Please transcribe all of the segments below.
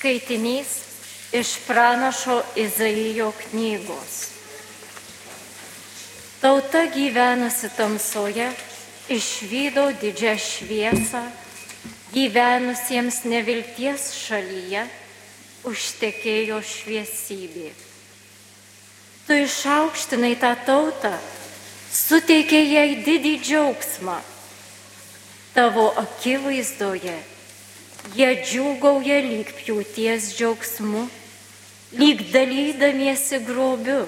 Skaitinys iš pranašo Izaijo knygos. Tauta gyvenusi tamsoje išvydo didžią šviesą, gyvenusiems nevilties šalyje užtekėjo šviesybė. Tu išaukštinai tą tautą, suteikė jai didį džiaugsmą. Tavo akivaizdoje Jie džiūgauja lyg pjūties džiaugsmu, lyg dalydamiesi grobiu,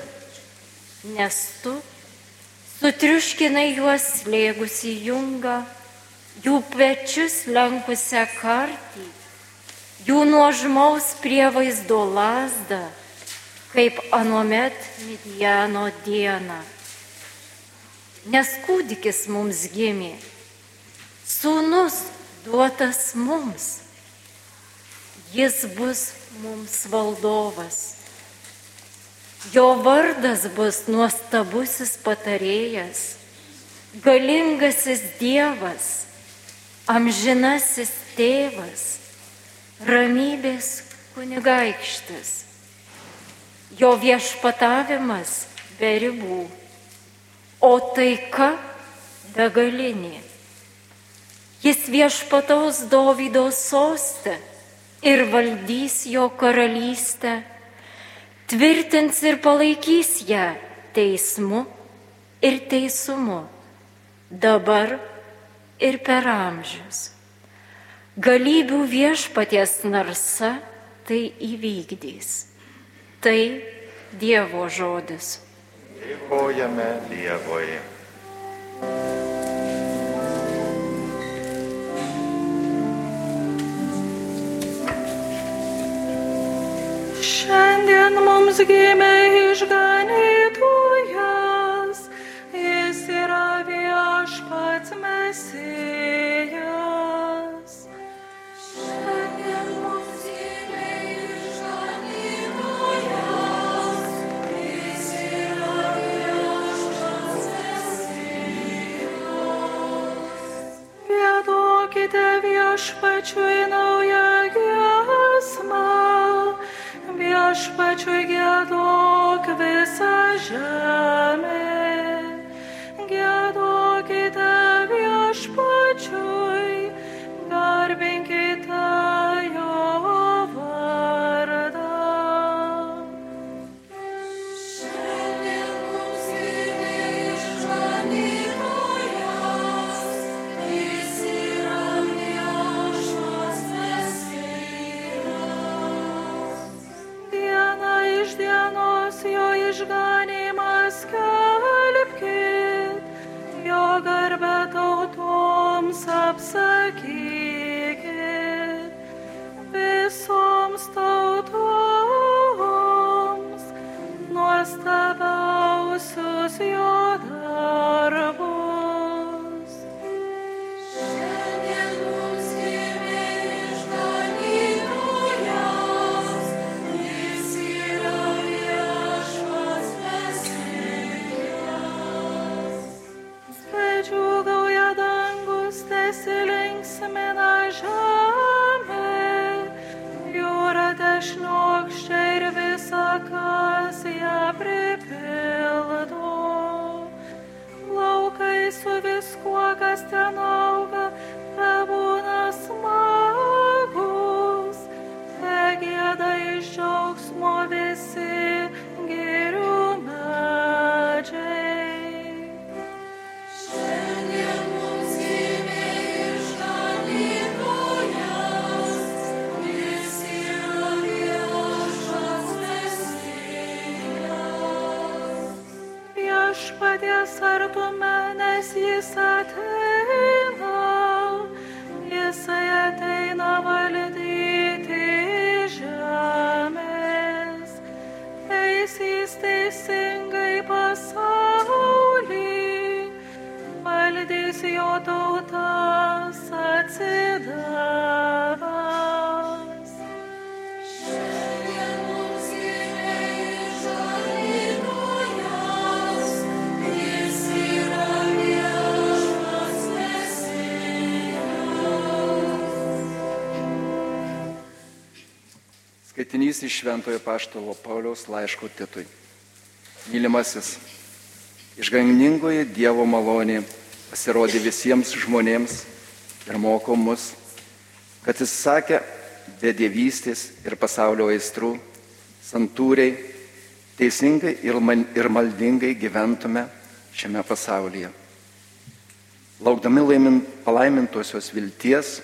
nes tu sutriuškinai juos slėgusi jungą, jų pečius lenkusią kartį, jų nuožmaus prievaizdo lasdą, kaip anuomet Midiano dieną. Nes kūdikis mums gimė, sūnus duotas mums Jis bus mums valdovas. Jo vardas bus nuostabusis patarėjas, galingasis Dievas, amžinasis tėvas, ramybės kunigaikštis. Jo viešpatavimas be ribų, o taika begalinė. Jis viešpataus Dovydo sostę ir valdys jo karalystę, tvirtins ir palaikys ją teismu ir teisumu, dabar ir per amžius. Galybių viešpaties narsa tai įvykdys. Tai Dievo žodis. Dėkojame Dievui. Mums gimė išganytojas, jis yra viešpats mesijas. Šiandien mums gimė išganytojas, jis yra viešpats mesijas. Gėduokite viešpačiui visą 짠 Skaitinys iš Šventojo Paštalo Pauliaus laiško Titui. Mylimasis, išganingoji Dievo malonė pasirodė visiems žmonėms ir moko mus, kad jis sakė be dievystės ir pasaulio aistrų, santūriai, teisingai ir, man, ir maldingai gyventume šiame pasaulyje. Laukdami laimint, palaimintosios vilties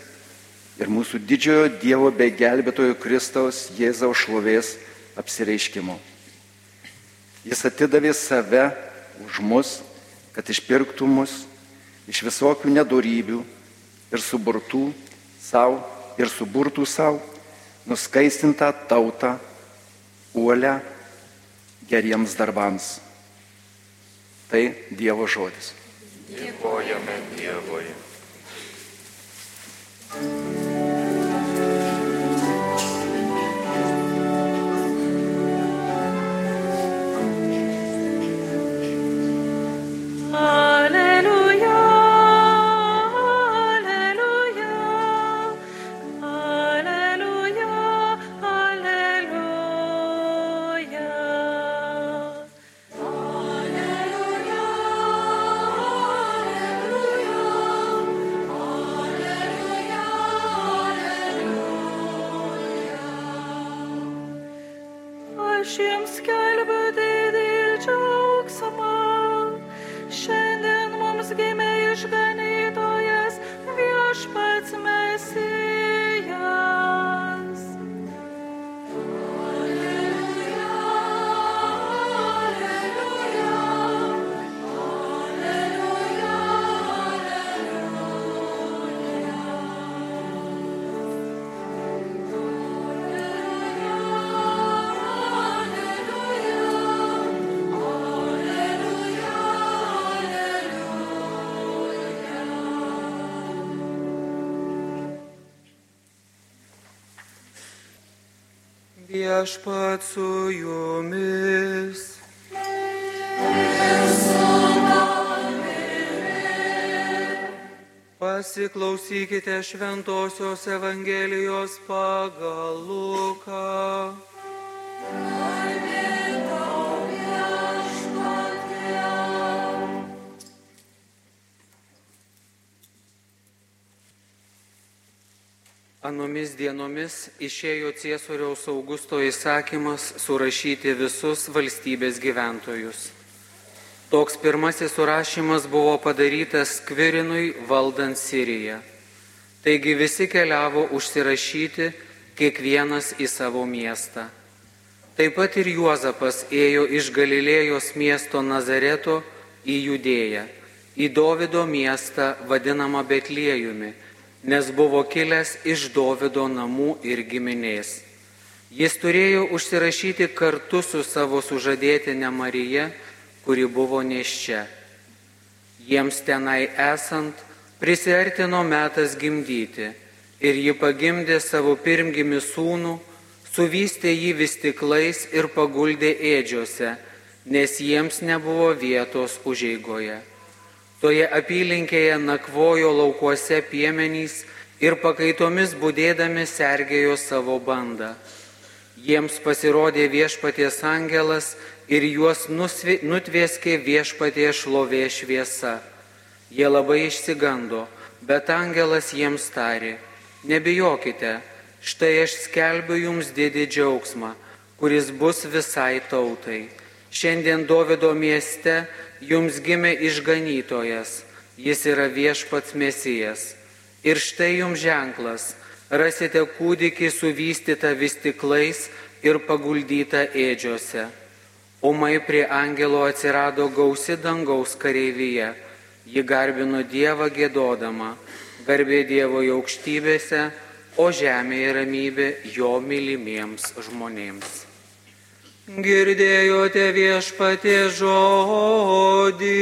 ir mūsų didžiojo Dievo bei gelbėtojo Kristaus Jėzaus šlovės apsireiškimo. Jis atidavė save už mus, kad išpirktų mus iš visokių nedorybių ir suburtų savo ir suburtų savo nuskaistintą tautą, uolę geriems darbams. Tai Dievo žodis. Dėkojame Dievui. Alleluia, Viešpat su jumis. Pasiklausykite Šventojios Evangelijos pagal Luką. Anomis dienomis išėjo Ciesoriaus Augusto įsakymas surašyti visus valstybės gyventojus. Toks pirmasis surašymas buvo padarytas Kvirinui valdant Siriją. Taigi visi keliavo užsirašyti kiekvienas į savo miestą. Taip pat ir Juozapas ėjo iš Galilėjos miesto Nazareto į Judėją, į Dovido miestą vadinamą Betliejumi, nes buvo kilęs iš Dovido namų ir giminės. Jis turėjo užsirašyti kartu su savo sužadėtinė Marija, kuri buvo neščia. Jiems tenai esant, prisartino metas gimdyti ir ji pagimdė savo pirmgimi sūnų, suvystė jį vis tiklais ir paguldė ėdžiose, nes jiems nebuvo vietos užeigoje. Toje apylinkėje nakvojo laukuose piemenys ir pakaitomis būdėdami sergėjo savo bandą. Jiems pasirodė viešpaties angelas ir juos nutvieskė viešpatie šlovė šviesa. Jie labai išsigando, bet angelas jiems tarė, nebijokite, štai aš skelbiu jums didį džiaugsmą, kuris bus visai tautai. Šiandien Dovido mieste jums gimė išganytojas, jis yra viešpats mesijas. Ir štai jums ženklas, rasite kūdikį suvystytą vis tiklais ir paguldytą ėdžiose. Umai prie angelo atsirado gausi dangaus kareivyje, ji garbino Dievą gėdodama, garbė Dievo aukštybėse, o žemėje ramybė jo mylimiems žmonėms. Girdėjote viešpatie žodį.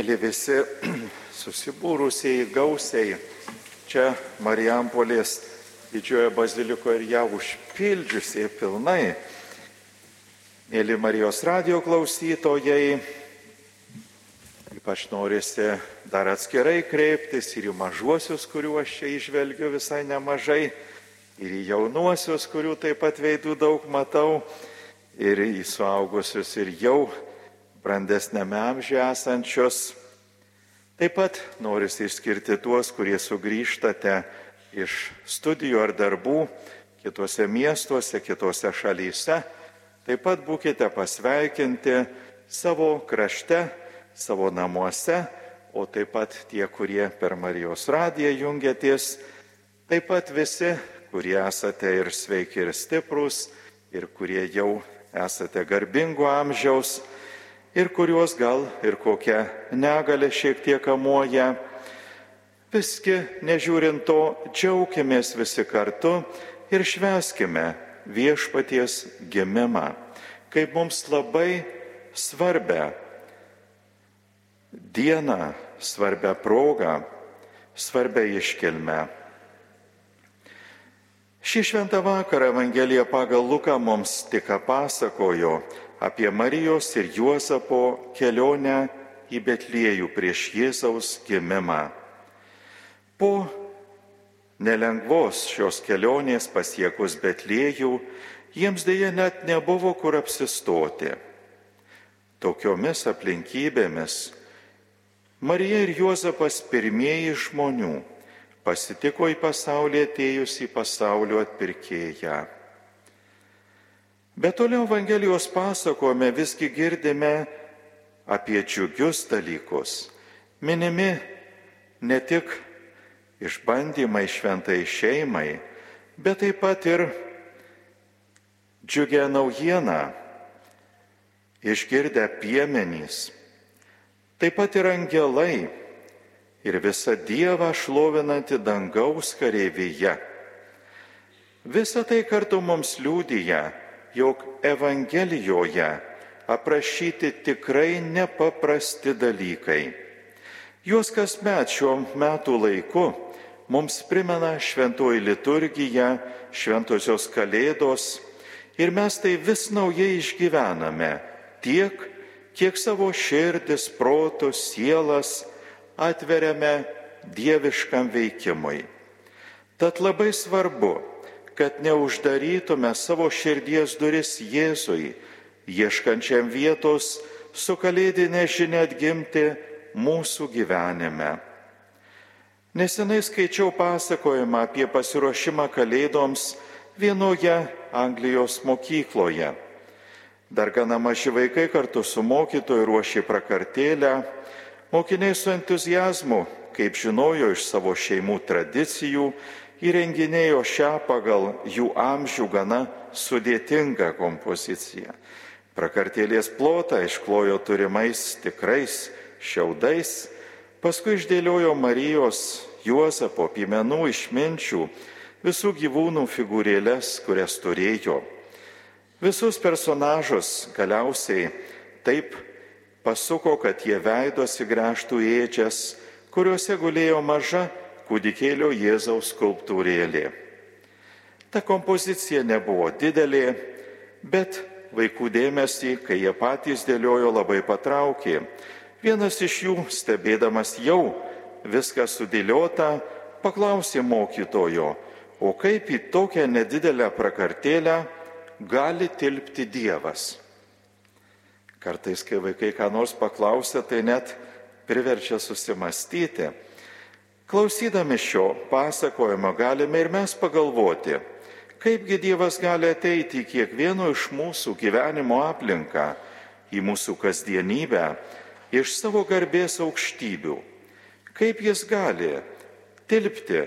Mėly visi susibūrusieji gausiai čia Marijampolės didžiojo baziliko ir ją užpildžiusiai pilnai. Mėly Marijos radio klausytojai, ypač norisi dar atskirai kreiptis ir į mažuosius, kuriuos čia išvelgiu visai nemažai, ir į jaunuosius, kurių taip pat veidų daug matau, ir į suaugusius ir jau brandesnėme amžiuje esančius. Taip pat norisi išskirti tuos, kurie sugrįžtate iš studijų ar darbų kitose miestuose, kitose šalyse. Taip pat būkite pasveikinti savo krašte, savo namuose, o taip pat tie, kurie per Marijos radiją jungiatės, taip pat visi, kurie esate ir sveiki, ir stiprus, ir kurie jau esate garbingo amžiaus, ir kuriuos gal ir kokia negalė šiek tiek kamuoja. Viski, nežiūrint to, džiaugiamės visi kartu ir šveskime viešpaties gimimą, kaip mums labai svarbę dieną, svarbę progą, svarbę iškilmę. Šį šventą vakarą Evangelija pagal Luką mums tik pasakojo apie Marijos ir Juozapo kelionę į Betliejų prieš Jėzaus gimimą. Po nelengvos šios kelionės pasiekus Betliejų, jiems dėja net nebuvo kur apsistoti. Tokiomis aplinkybėmis Marija ir Juozapas pirmieji žmonių pasitiko į pasaulį atėjusį pasaulio atpirkėją. Bet toliau Evangelijos pasakojime visgi girdime apie džiugius dalykus. Minimi ne tik išbandymai šventai šeimai, bet taip pat ir džiugia naujiena, išgirdę piemenys, taip pat ir angelai ir visa Dievą šlovinanti dangaus kareivyje. Visa tai kartu mums liūdija, jog Evangelijoje aprašyti tikrai nepaprasti dalykai. Juos kasmet šiuo metų laiku mums primena šventoji liturgija, šventosios kalėdos ir mes tai vis naujai išgyvename tiek, kiek savo širdis, protus, sielas atveriame dieviškam veikimui. Tad labai svarbu, kad neuždarytume savo širdies duris Jėzui, ieškančiam vietos su kalėdinė žinia atgimti mūsų gyvenime. Nesenai skaičiau pasakojimą apie pasiruošimą kalėdoms vienoje Anglijos mokykloje. Dar gana maži vaikai kartu su mokytoju ruošė prakartėlę Mokiniai su entuzijazmu, kaip žinojo iš savo šeimų tradicijų, įrenginėjo šią pagal jų amžių gana sudėtingą kompoziciją. Prakartėlės plotą išklojo turimais tikrais šiaudais, paskui išdėliojo Marijos, Juozapo, piemenų išminčių, visų gyvūnų figūrėlės, kurias turėjo. Visus personažus galiausiai taip pasuko, kad jie veidosi gręžtų ėdžias, kuriuose gulėjo maža kūdikėlio Jėzaus skulptūrėlė. Ta kompozicija nebuvo didelė, bet vaikų dėmesį, kai jie patys dėliojo, labai patraukė. Vienas iš jų, stebėdamas jau viską sudėliota, paklausė mokytojo, o kaip į tokią nedidelę prakartėlę gali tilpti Dievas. Kartais, kai vaikai ką nors paklausia, tai net priverčia susimastyti. Klausydami šio pasakojimo galime ir mes pagalvoti, kaipgi Dievas gali ateiti į kiekvieno iš mūsų gyvenimo aplinką, į mūsų kasdienybę, iš savo garbės aukštybių. Kaip jis gali tilpti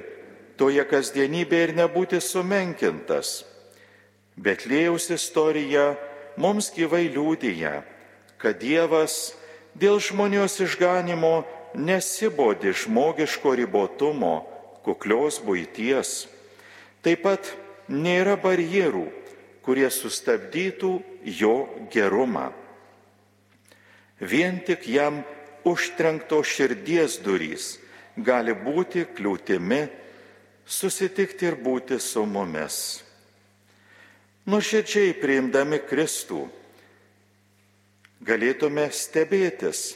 toje kasdienybėje ir nebūti sumenkintas. Betlėjaus istorija mums gyvai liūdija kad Dievas dėl žmonijos išganimo nesibodi žmogiško ribotumo, kuklios būties. Taip pat nėra barjerų, kurie sustabdytų jo gerumą. Vien tik jam užtrenkto širdies durys gali būti kliūtimi susitikti ir būti su mumis. Nuoširdžiai priimdami Kristų, galėtume stebėtis,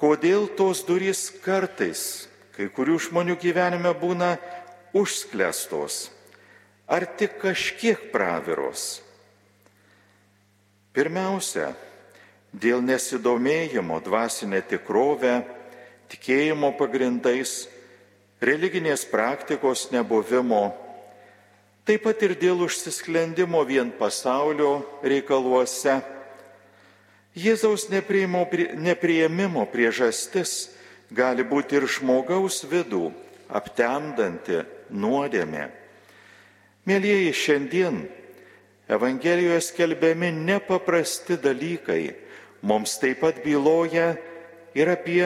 kodėl tos durys kartais kai kurių žmonių gyvenime būna užsklestos ar tik kažkiek praviros. Pirmiausia, dėl nesidomėjimo dvasinė tikrovė, tikėjimo pagrindais, religinės praktikos nebuvimo, taip pat ir dėl užsisklendimo vien pasaulio reikaluose. Jėzaus neprieimimo priežastis gali būti ir žmogaus vidų aptemdanti nuodėmė. Mėlyjeji, šiandien Evangelijoje skelbiami nepaprasti dalykai mums taip pat byloja ir apie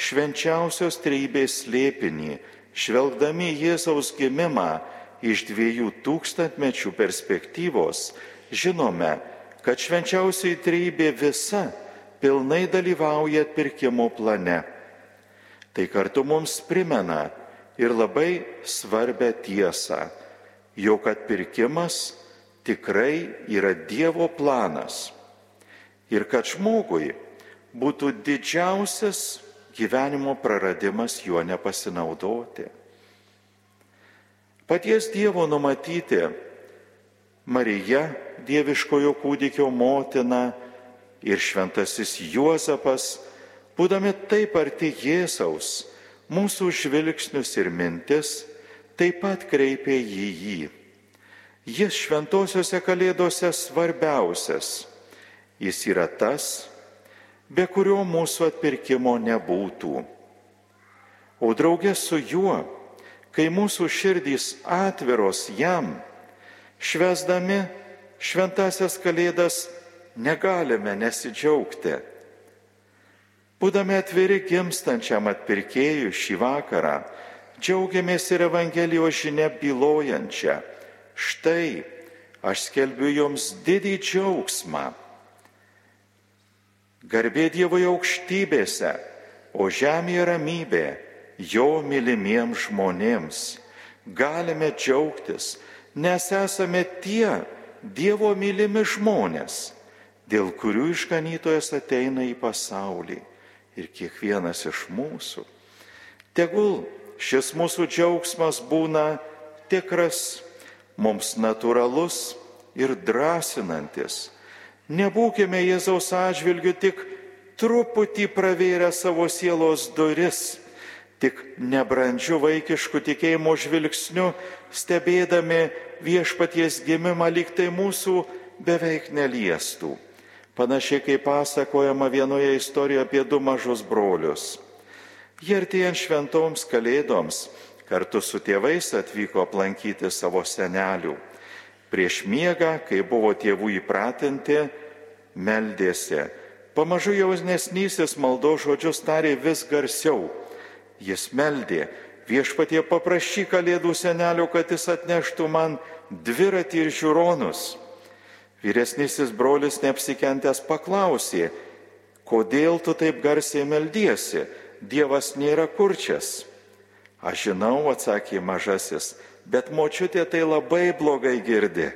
švenčiausios treibės slėpinį, žvelgdami Jėzaus gimimą iš dviejų tūkstantmečių perspektyvos, žinome, kad švenčiausiai treibė visa pilnai dalyvauja atpirkimo plane. Tai kartu mums primena ir labai svarbę tiesą, jog atpirkimas tikrai yra Dievo planas ir kad žmogui būtų didžiausias gyvenimo praradimas juo nepasinaudoti. Paties Dievo numatyti Marija, dieviškojo kūdikio motina ir šventasis Juozapas, būdami taip arti Jėzaus, mūsų žvilgsnius ir mintis taip pat kreipė į jį. Jis šventosiuose kalėdose svarbiausias. Jis yra tas, be kurio mūsų atpirkimo nebūtų. O draugė su juo, kai mūsų širdys atviros jam, švesdami šventasias kalėdas negalime nesidžiaugti. Būdami atviri gimstančiam atpirkėjui šį vakarą, džiaugiamės ir Evangelijos žinia bylojančią. Štai aš skelbiu jums didį džiaugsmą. Garbė Dievoje aukštybėse, o žemėje ramybė jo mylimiems žmonėms. Galime džiaugtis, nes esame tie Dievo mylimi žmonės, dėl kurių išganytojas ateina į pasaulį ir kiekvienas iš mūsų. Tegul šis mūsų džiaugsmas būna tikras, mums natūralus ir drąsinantis. Nebūkime Jėzaus atžvilgių tik truputį pravėrę savo sielos duris, tik nebrandžių vaikiškų tikėjimo žvilgsnių, stebėdami viešpaties gimimą, lyg tai mūsų beveik neliestų. Panašiai kaip pasakojama vienoje istorijoje apie du mažus brolius. Jie artėjant šventoms kalėdoms kartu su tėvais atvyko aplankyti savo senelių. Prieš miegą, kai buvo tėvų įpratinti, meldėsi. Pamažu jaunesnysis maldo žodžius tarė vis garsiau. Jis meldė, viešpatie paprašy kalėdų senelio, kad jis atneštų man dviratį ir žiūronus. Vyresnysis brolis neapsikentęs paklausė, kodėl tu taip garsiai meldiesi, Dievas nėra kurčias. Aš žinau, atsakė mažasis, bet močiutė tai labai blogai girdi.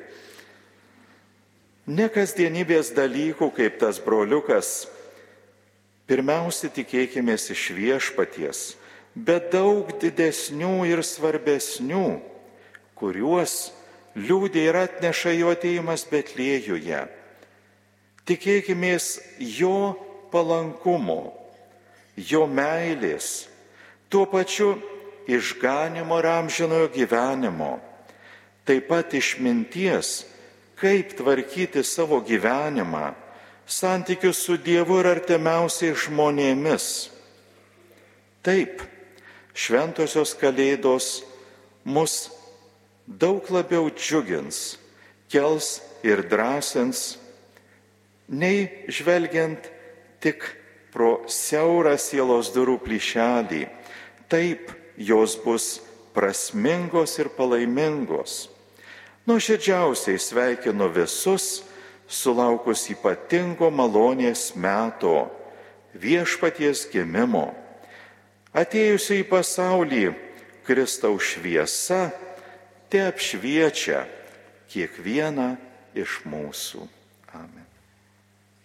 Ne kasdienybės dalykų, kaip tas broliukas, pirmiausia tikėkime iš viešpaties, bet daug didesnių ir svarbesnių, kuriuos liūdė ir atneša jo ateimas Betlėjuje. Tikėkime jo palankumo, jo meilės, tuo pačiu išganimo ir amžinojo gyvenimo, taip pat išminties, kaip tvarkyti savo gyvenimą, santykius su Dievu ir artimiausiais žmonėmis. Taip, šventosios kalėdos mus daug labiau džiugins, kels ir drąsins, nei žvelgiant tik pro siaurą sielos durų plyšelį. Taip jos bus prasmingos ir palaimingos. Nuoširdžiausiai sveikinu visus, sulaukus ypatingo malonės meto, viešpaties gimimo. Atėjusi į pasaulį Kristaus šviesa, te apšviečia kiekvieną iš mūsų. Amen.